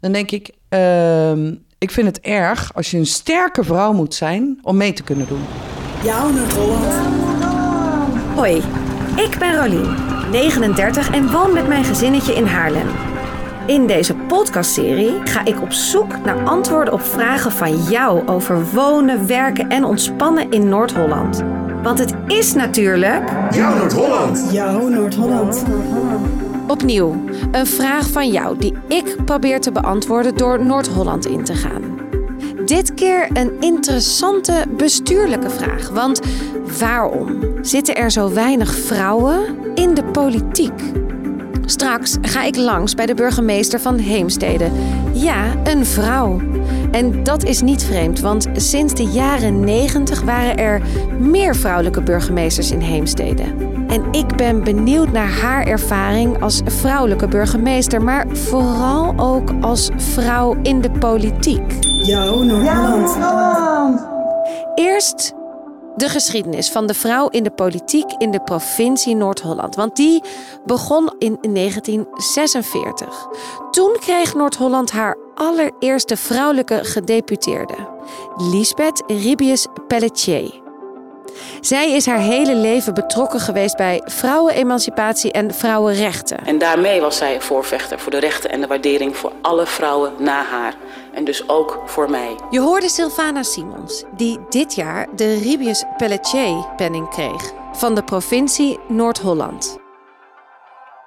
Dan denk ik, ehm, ik vind het erg als je een sterke vrouw moet zijn om mee te kunnen doen. Jouw Noord-Holland. Hoi, ik ben Rolien, 39 en woon met mijn gezinnetje in Haarlem. In deze podcastserie ga ik op zoek naar antwoorden op vragen van jou over wonen, werken en ontspannen in Noord-Holland. Want het is natuurlijk. Jouw Noord-Holland. Jouw Noord-Holland. Opnieuw, een vraag van jou die ik probeer te beantwoorden door Noord-Holland in te gaan. Dit keer een interessante bestuurlijke vraag. Want waarom zitten er zo weinig vrouwen in de politiek? Straks ga ik langs bij de burgemeester van Heemstede. Ja, een vrouw. En dat is niet vreemd, want sinds de jaren 90 waren er meer vrouwelijke burgemeesters in Heemstede. En ik ben benieuwd naar haar ervaring als vrouwelijke burgemeester, maar vooral ook als vrouw in de politiek. Jouw Noord-Holland. Eerst de geschiedenis van de vrouw in de politiek in de provincie Noord-Holland. Want die begon in 1946. Toen kreeg Noord-Holland haar allereerste vrouwelijke gedeputeerde, Lisbeth Ribius Pelletier. Zij is haar hele leven betrokken geweest bij vrouwenemancipatie en vrouwenrechten. En daarmee was zij voorvechter voor de rechten en de waardering voor alle vrouwen na haar. En dus ook voor mij. Je hoorde Sylvana Simons, die dit jaar de Ribius Pelletier-penning kreeg van de provincie Noord-Holland.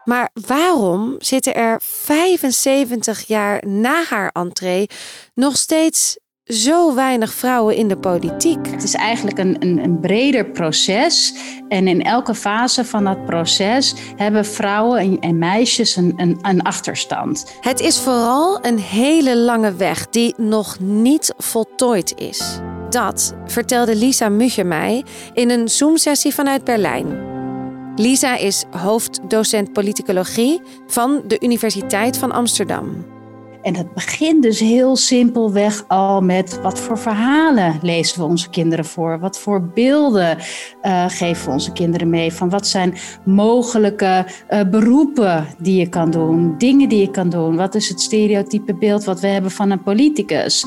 Maar waarom zitten er 75 jaar na haar entree nog steeds zo weinig vrouwen in de politiek? Het is eigenlijk een, een, een, breder proces. En in elke fase van dat proces hebben vrouwen en, en meisjes een, een, een, achterstand. Het is vooral een hele lange weg die nog niet voltooid is. Dat vertelde Lisa Mugge mij in een Zoom-sessie vanuit Berlijn. Lisa is hoofddocent politicologie van de Universiteit van Amsterdam. En dat begint dus heel simpelweg al met wat voor verhalen lezen we onze kinderen voor? Wat voor beelden uh, geven we onze kinderen mee? Van wat zijn mogelijke uh, beroepen die je kan doen? Dingen die je kan doen? Wat is het stereotype beeld wat we hebben van een politicus?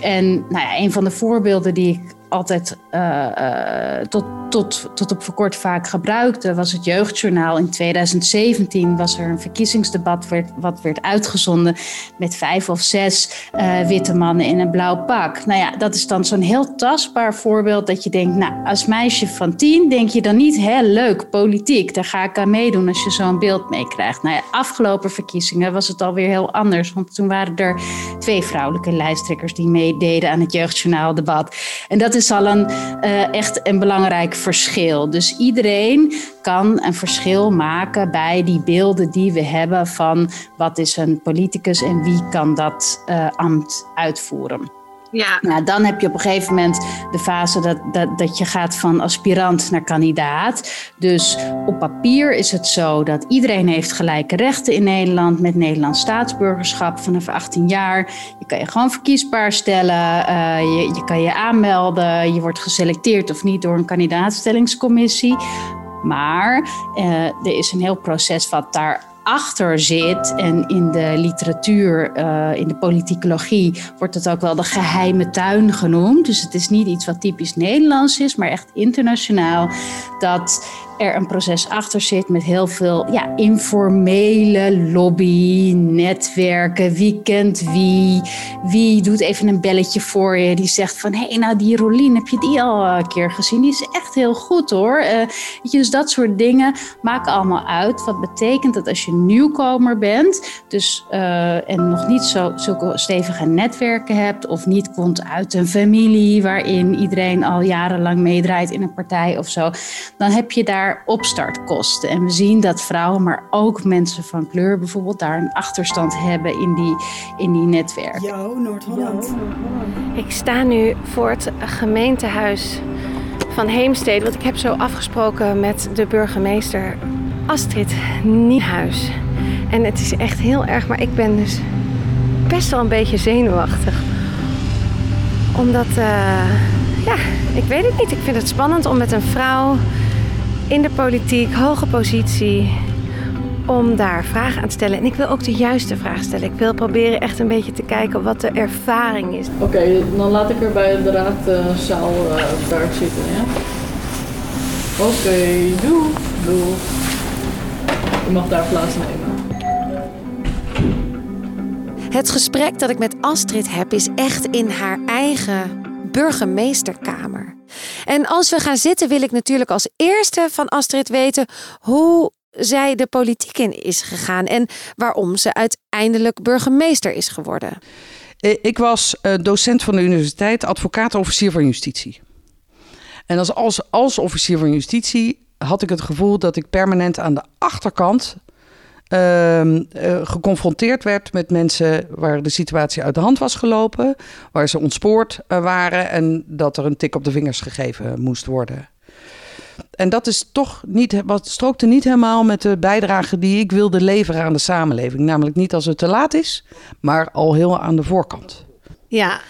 En nou ja, een van de voorbeelden die ik altijd uh, uh, tot, tot, tot op voor kort vaak gebruikte, was het Jeugdjournaal. In 2017 was er een verkiezingsdebat werd, wat werd uitgezonden met vijf of zes uh, witte mannen in een blauw pak. Nou ja, dat is dan zo'n heel tastbaar voorbeeld dat je denkt, nou, als meisje van tien denk je dan niet, hè, leuk, politiek, daar ga ik aan meedoen als je zo'n beeld meekrijgt. Nou ja, afgelopen verkiezingen was het alweer heel anders, want toen waren er twee vrouwelijke lijsttrekkers die meededen aan het Jeugdjournaal debat. En dat is al een, uh, echt een belangrijk verschil. Dus iedereen kan een verschil maken bij die beelden die we hebben van wat is een politicus en wie kan dat uh, ambt uitvoeren. Ja. Nou, dan heb je op een gegeven moment de fase dat, dat, dat je gaat van aspirant naar kandidaat. Dus op papier is het zo dat iedereen heeft gelijke rechten in Nederland met Nederlands staatsburgerschap vanaf 18 jaar. Je kan je gewoon verkiesbaar stellen, uh, je, je kan je aanmelden, je wordt geselecteerd of niet door een kandidaatstellingscommissie. Maar uh, er is een heel proces wat daar achter zit. En in de literatuur, uh, in de politicologie, wordt het ook wel de geheime tuin genoemd. Dus het is niet iets wat typisch Nederlands is, maar echt internationaal. Dat er een proces achter zit met heel veel ja, informele lobby, netwerken. Wie kent wie? Wie doet even een belletje voor je? Die zegt van, hé, hey, nou die Rolien, heb je die al een keer gezien? Die is echt heel goed hoor. Je, dus dat soort dingen maken allemaal uit. Wat betekent dat als je nieuwkomer bent, dus, uh, en nog niet zo, zulke stevige netwerken hebt, of niet komt uit een familie waarin iedereen al jarenlang meedraait in een partij of zo, dan heb je daar opstartkosten. En we zien dat vrouwen, maar ook mensen van kleur bijvoorbeeld, daar een achterstand hebben in die, in die netwerken. Jouw Noord-Holland. Ik sta nu voor het gemeentehuis van Heemstede, want ik heb zo afgesproken met de burgemeester Astrid Niehuis. En het is echt heel erg, maar ik ben dus best wel een beetje zenuwachtig. Omdat, uh, ja, ik weet het niet. Ik vind het spannend om met een vrouw in de politiek, hoge positie, om daar vragen aan te stellen. En ik wil ook de juiste vraag stellen. Ik wil proberen echt een beetje te kijken wat de ervaring is. Oké, dan laat ik er bij de raadzaal uh, daar zitten, ja? Oké, doe, doe. Je mag daar plaatsnemen. Het gesprek dat ik met Astrid heb is echt in haar eigen burgemeesterkamer. En als we gaan zitten wil ik natuurlijk als eerste van Astrid weten hoe zij de politiek in is gegaan en waarom ze uiteindelijk burgemeester is geworden. Eh, ik was eh, docent van de universiteit, advocaat, officier van justitie. En als, als, als officier van justitie had ik het gevoel dat ik permanent aan de achterkant uh, geconfronteerd werd met mensen waar de situatie uit de hand was gelopen, waar ze ontspoord waren en dat er een tik op de vingers gegeven moest worden. En dat is toch niet, wat strookte niet helemaal met de bijdrage die ik wilde leveren aan de samenleving. Namelijk niet als het te laat is, maar al heel aan de voorkant. Ja.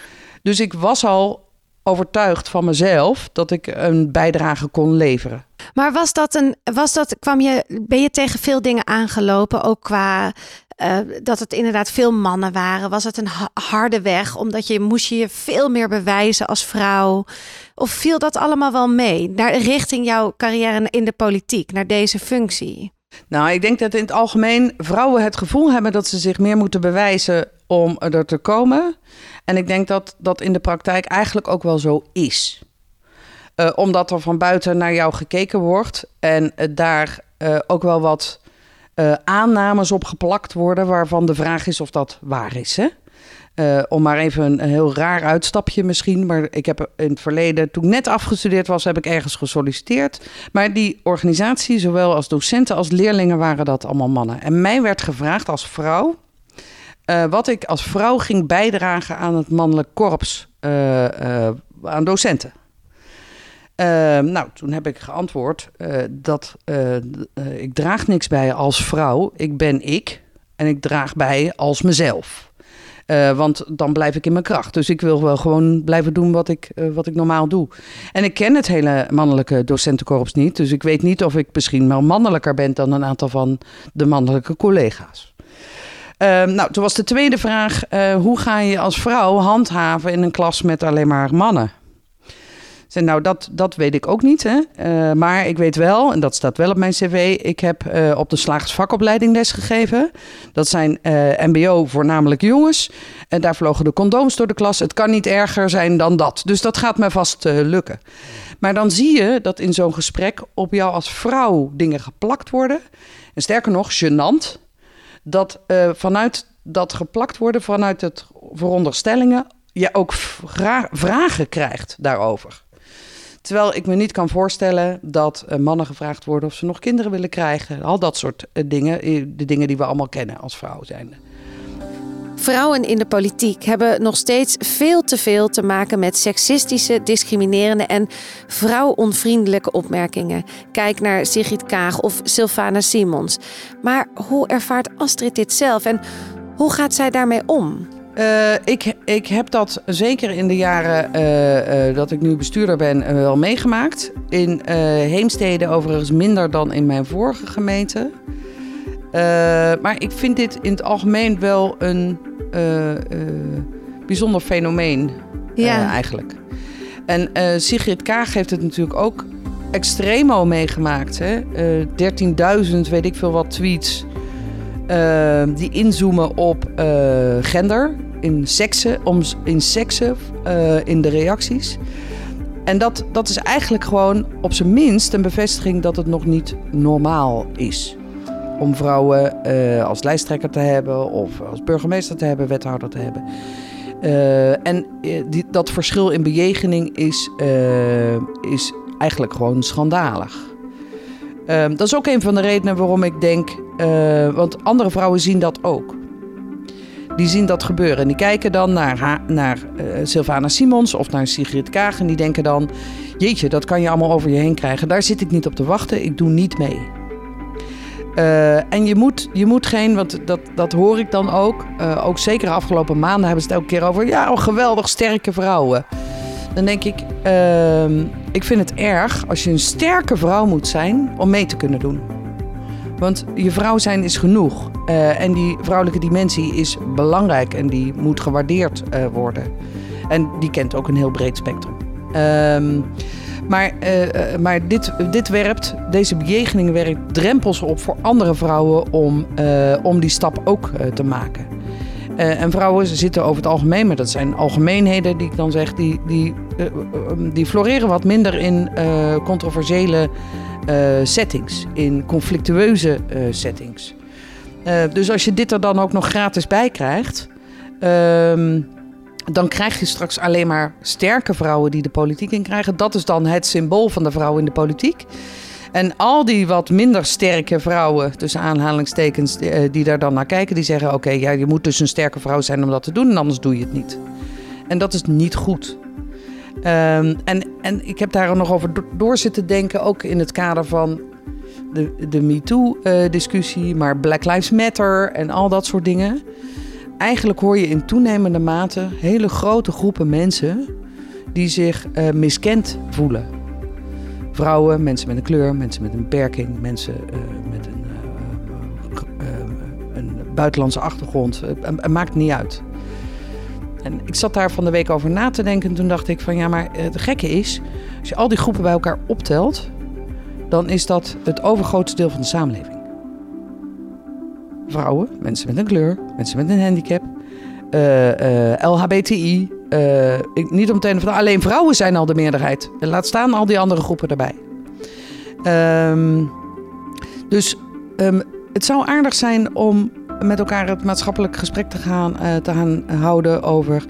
Dus ik was al overtuigd van mezelf dat ik een bijdrage kon leveren. Maar was dat een, was dat, kwam je, ben je tegen veel dingen aangelopen, ook qua uh, dat het inderdaad veel mannen waren? Was het een harde weg, omdat je moest je, je veel meer bewijzen als vrouw? Of viel dat allemaal wel mee, naar, richting jouw carrière in de politiek, naar deze functie? Nou, ik denk dat in het algemeen vrouwen het gevoel hebben dat ze zich meer moeten bewijzen om er te komen. En ik denk dat dat in de praktijk eigenlijk ook wel zo is. Uh, omdat er van buiten naar jou gekeken wordt en daar uh, ook wel wat aannames op geplakt worden, waarvan de vraag is of dat waar is. Hè? om maar even een, een, heel raar uitstapje misschien. Maar ik heb in het verleden, toen ik net afgestudeerd was, heb ik ergens gesolliciteerd. Maar die organisatie, zowel als docenten als leerlingen, waren dat allemaal mannen. En mij werd gevraagd als vrouw uh, wat ik als vrouw ging bijdragen aan het mannelijk korps, uh, uh, aan docenten. nou, toen heb ik geantwoord dat ik draag niks bij als vrouw. Ik ben ik en ik draag bij als mezelf. want dan blijf ik in mijn kracht. Dus ik wil wel gewoon blijven doen wat ik, wat ik normaal doe. En ik ken het hele mannelijke docentenkorps niet. Dus ik weet niet of ik misschien wel mannelijker ben dan een aantal van de mannelijke collega's. Uh, nou, toen was de tweede vraag: uh, hoe ga je als vrouw handhaven in een klas met alleen maar mannen? Zei, nou, dat, dat weet ik ook niet. Hè? Uh, maar ik weet wel, en dat staat wel op mijn cv, ik heb op de slagersvakopleiding lesgegeven. Dat zijn MBO voornamelijk jongens. En daar vlogen de condooms door de klas. Het kan niet erger zijn dan dat. Dus dat gaat me vast lukken. Maar dan zie je dat in zo'n gesprek op jou als vrouw dingen geplakt worden. En sterker nog, gênant dat uh, vanuit dat geplakt worden, vanuit het veronderstellingen, je ook vra vragen krijgt daarover. Terwijl ik me niet kan voorstellen dat uh, mannen gevraagd worden of ze nog kinderen willen krijgen. Al dat soort uh, dingen, de dingen die we allemaal kennen als vrouw zijn. Vrouwen in de politiek hebben nog steeds veel te veel te maken met seksistische, discriminerende en vrouwonvriendelijke opmerkingen. Kijk naar Sigrid Kaag of Sylvana Simons. Maar hoe ervaart Astrid dit zelf en hoe gaat zij daarmee om? Uh, ik, ik heb dat zeker in de jaren uh, uh, dat ik nu bestuurder ben wel meegemaakt. In Heemstede overigens minder dan in mijn vorige gemeente. Maar ik vind dit in het algemeen wel een uh, bijzonder fenomeen ja. eigenlijk. En Sigrid Kaag heeft het natuurlijk ook extremo meegemaakt. 13.000, weet ik veel wat, tweets die inzoomen op gender, in seksen, om, in seksen, in de reacties. En dat, dat is eigenlijk gewoon op zijn minst een bevestiging dat het nog niet normaal is om vrouwen uh, als lijsttrekker te hebben of als burgemeester te hebben, wethouder te hebben. Uh, en eh, die, dat verschil in bejegening is, is eigenlijk gewoon schandalig. Ehm, dat is ook een van de redenen waarom ik denk, want andere vrouwen zien dat ook. Die zien dat gebeuren en die kijken dan naar, naar Sylvana Simons of naar Sigrid Kaag en die denken dan, jeetje, dat kan je allemaal over je heen krijgen. Daar zit ik niet op te wachten, ik doe niet mee. Uh, en je moet, je moet geen, want dat, dat hoor ik dan ook. Uh, ook zeker de afgelopen maanden hebben ze het elke keer over. Ja, oh, geweldig sterke vrouwen. Dan denk ik, uh, ik vind het erg als je een sterke vrouw moet zijn om mee te kunnen doen. Want je vrouw zijn is genoeg. Eh, en die vrouwelijke dimensie is belangrijk en die moet gewaardeerd eh, worden. En die kent ook een heel breed spectrum. Ehm, maar eh, eh, maar dit, dit werpt, deze bejegening werpt drempels op voor andere vrouwen om, eh, om die stap ook te maken. En vrouwen zitten over het algemeen, maar dat zijn algemeenheden die ik dan zeg, die, die, die floreren wat minder in controversiële settings, in conflictueuze settings. Dus als je dit er dan ook nog gratis bij krijgt, ehm, dan krijg je straks alleen maar sterke vrouwen die de politiek in krijgen. Dat is dan het symbool van de vrouw in de politiek. En al die wat minder sterke vrouwen, tussen aanhalingstekens, eh, die daar dan naar kijken, die zeggen: Oké, ja, je moet dus een sterke vrouw zijn om dat te doen, en anders doe je het niet. En dat is niet goed. Ehm, en, en ik heb daar nog over do- door zitten denken, ook in het kader van de, de MeToo-discussie, maar Black Lives Matter en al dat soort dingen. Eigenlijk hoor je in toenemende mate hele grote groepen mensen die zich eh, miskend voelen. Vrouwen, mensen met een kleur, mensen met een beperking, mensen eh, met een, eh, een buitenlandse achtergrond. Het- Het maakt niet uit. En ik zat daar van de week over na te denken. En toen dacht ik van ja, maar het gekke is, als je al die groepen bij elkaar optelt, dan is dat het overgrootste deel van de samenleving. Vrouwen, mensen met een kleur, mensen met een handicap, eh, eh, LHBTI. eh, niet om het een of het ander, alleen vrouwen zijn al de meerderheid. Laat staan al die andere groepen erbij. Ehm, dus ehm, het zou aardig zijn om met elkaar het maatschappelijk gesprek te gaan, te gaan houden over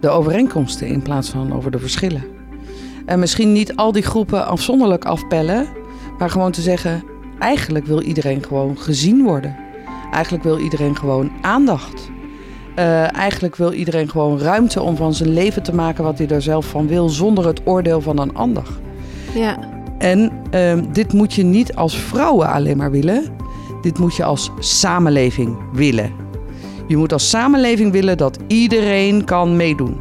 de overeenkomsten in plaats van over de verschillen. En misschien niet al die groepen afzonderlijk afpellen, maar gewoon te zeggen: eigenlijk wil iedereen gewoon gezien worden. Eigenlijk wil iedereen gewoon aandacht. Eh, eigenlijk wil iedereen gewoon ruimte om van zijn leven te maken wat hij er zelf van wil, zonder het oordeel van een ander. Ja. En ehm, dit moet je niet als vrouwen alleen maar willen. Dit moet je als samenleving willen. Je moet als samenleving willen dat iedereen kan meedoen.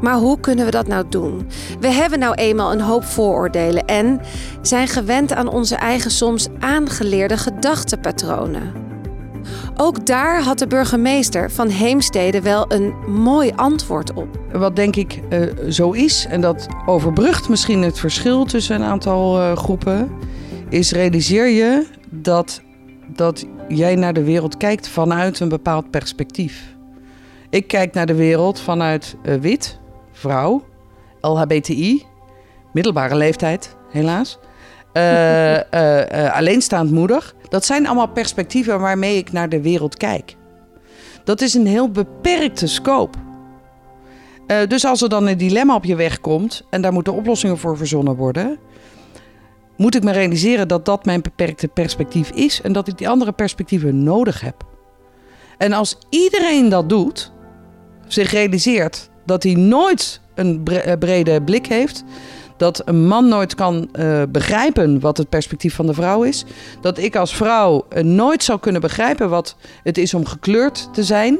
Maar hoe kunnen we dat nou doen? We hebben nou eenmaal een hoop vooroordelen en zijn gewend aan onze eigen soms aangeleerde gedachtenpatronen. Ook daar had de burgemeester van Heemstede wel een mooi antwoord op. Wat denk ik eh, zo is, en dat overbrugt misschien het verschil tussen een aantal eh, groepen, is realiseer je dat, dat jij naar de wereld kijkt vanuit een bepaald perspectief. Ik kijk naar de wereld vanuit eh, wit, vrouw, LHBTI, middelbare leeftijd, helaas. Eh, alleenstaand moeder. Dat zijn allemaal perspectieven waarmee ik naar de wereld kijk. Dat is een heel beperkte scope. Dus als er dan een dilemma op je weg komt en daar moeten oplossingen voor verzonnen worden, moet ik me realiseren dat dat mijn beperkte perspectief is en dat ik die andere perspectieven nodig heb. En als iedereen dat doet, zich realiseert dat hij nooit een bre- brede blik heeft, dat een man nooit kan eh, begrijpen wat het perspectief van de vrouw is, dat ik als vrouw eh, nooit zou kunnen begrijpen wat het is om gekleurd te zijn.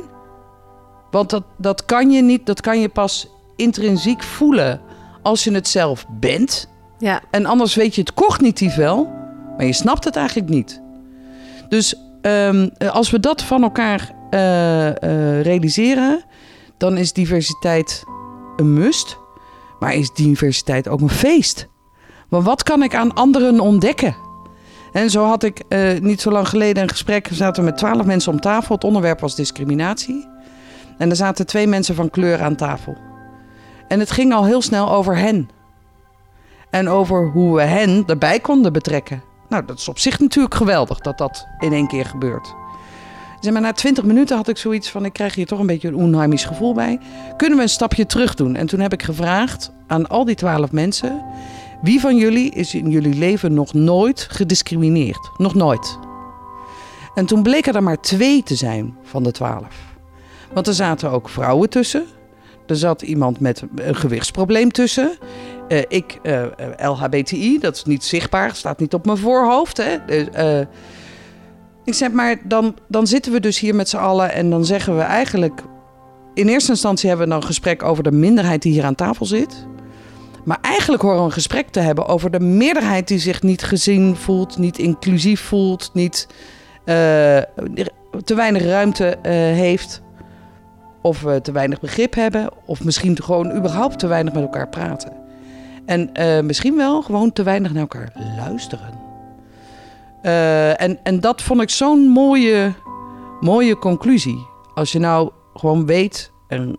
Want dat, dat kan je niet, dat kan je pas intrinsiek voelen als je het zelf bent. Ja. En anders weet je het cognitief wel, maar je snapt het eigenlijk niet. Dus ehm, als we dat van elkaar eh, eh, realiseren, dan is diversiteit een must. Maar is diversiteit ook een feest? Want wat kan ik aan anderen ontdekken? En zo had ik eh, niet zo lang geleden een gesprek. We zaten met twaalf mensen om tafel. Het onderwerp was discriminatie. En er zaten twee mensen van kleur aan tafel. En het ging al heel snel over hen. En over hoe we hen erbij konden betrekken. Nou, dat is op zich natuurlijk geweldig dat dat in één keer gebeurt. Zeg maar, na twintig minuten had ik zoiets van: ik krijg hier toch een beetje een onheimisch gevoel bij. Kunnen we een stapje terug doen? En toen heb ik gevraagd aan al die twaalf mensen: wie van jullie is in jullie leven nog nooit gediscrimineerd? Nog nooit. En toen bleken er maar twee te zijn van de twaalf. Want er zaten ook vrouwen tussen. Er zat iemand met een gewichtsprobleem tussen. Eh, ik, eh, LHBTI, dat is niet zichtbaar, staat niet op mijn voorhoofd. Hè? Dus, eh, ik zeg maar, dan, dan zitten we dus hier met z'n allen en dan zeggen we eigenlijk... In eerste instantie hebben we dan een gesprek over de minderheid die hier aan tafel zit. Maar eigenlijk horen we een gesprek te hebben over de meerderheid die zich niet gezien voelt, niet inclusief voelt, niet eh, te weinig ruimte eh, heeft. Of we te weinig begrip hebben, of misschien gewoon überhaupt te weinig met elkaar praten. En eh, misschien wel gewoon te weinig naar elkaar luisteren. Eh, en, en dat vond ik zo'n mooie, mooie conclusie. Als je nou gewoon weet en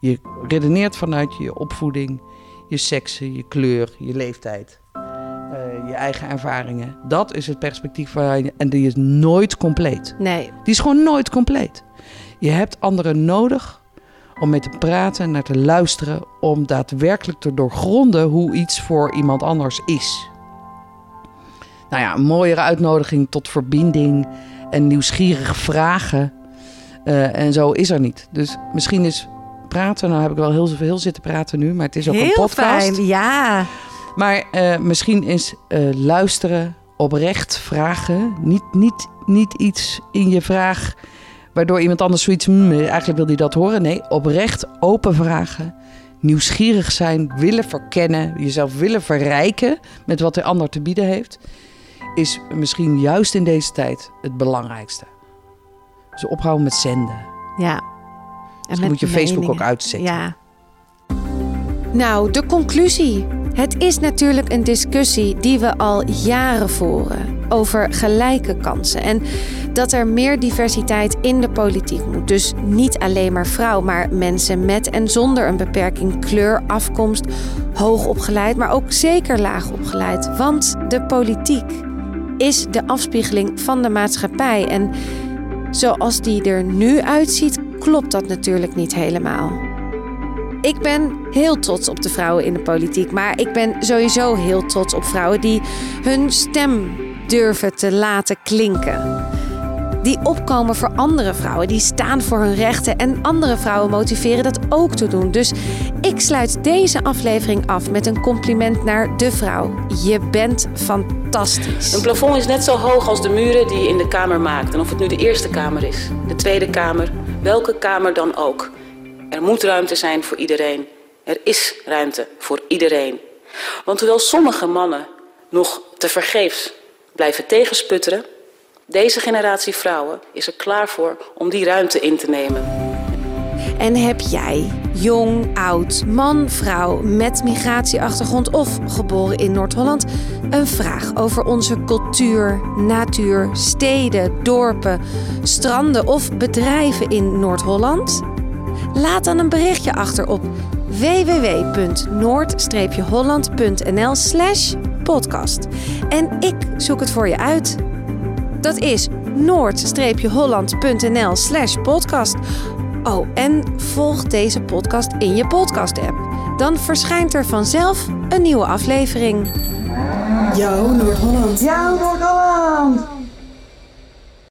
je redeneert vanuit je opvoeding, je seksen, je kleur, je leeftijd, eh, je eigen ervaringen. Dat is het perspectief waar je, en die is nooit compleet. Nee. Die is gewoon nooit compleet. Je hebt anderen nodig om mee te praten en naar te luisteren, om daadwerkelijk te doorgronden hoe iets voor iemand anders is. Nou ja, een mooiere uitnodiging tot verbinding en nieuwsgierige vragen. eh, en zo is er niet. Dus misschien is praten, nou heb ik wel heel veel zitten praten nu, maar het is ook een Heel podcast. fijn, ja. Maar eh, misschien is eh, luisteren, oprecht vragen, niet, niet, niet iets in je vraag waardoor iemand anders zoiets, "Hmm, eigenlijk wil hij dat horen. Nee, oprecht open vragen, nieuwsgierig zijn, willen verkennen, jezelf willen verrijken met wat de ander te bieden heeft, is misschien juist in deze tijd het belangrijkste. Dus ophouden met zenden. Ja. En Dus moet je Facebook ook uitzetten. Ja. Nou, de conclusie. Het is natuurlijk een discussie die we al jaren voeren over gelijke kansen en dat er meer diversiteit in de politiek moet. Dus niet alleen maar vrouw, maar mensen met en zonder een beperking, kleur, afkomst, hoog opgeleid, maar ook zeker laag opgeleid. Want de politiek is de afspiegeling van de maatschappij en zoals die er nu uitziet, klopt dat natuurlijk niet helemaal. Ik ben heel trots op de vrouwen in de politiek, maar ik ben sowieso heel trots op vrouwen die hun stem durven te laten klinken. Die opkomen voor andere vrouwen, die staan voor hun rechten en andere vrouwen motiveren dat ook te doen. Dus ik sluit deze aflevering af met een compliment naar de vrouw. Je bent fantastisch. Een plafond is net zo hoog als de muren die je in de kamer maakt. En of het nu de Eerste Kamer is, de Tweede Kamer, welke kamer dan ook. Er moet ruimte zijn voor iedereen. Er is ruimte voor iedereen. Want hoewel sommige mannen nog te vergeefs blijven tegensputteren, deze generatie vrouwen is er klaar voor om die ruimte in te nemen. En heb jij, jong, oud, man, vrouw met migratieachtergrond of geboren in Noord-Holland, een vraag over onze cultuur, natuur, steden, dorpen, stranden of bedrijven in Noord-Holland? Laat dan een berichtje achter op www.noord-holland.nl slash podcast. En ik zoek het voor je uit. Dat is noord-holland.nl slash podcast. Oh, en volg deze podcast in je podcast-app. Dan verschijnt er vanzelf een nieuwe aflevering. Jouw Noord-Holland. Jouw Noord-Holland.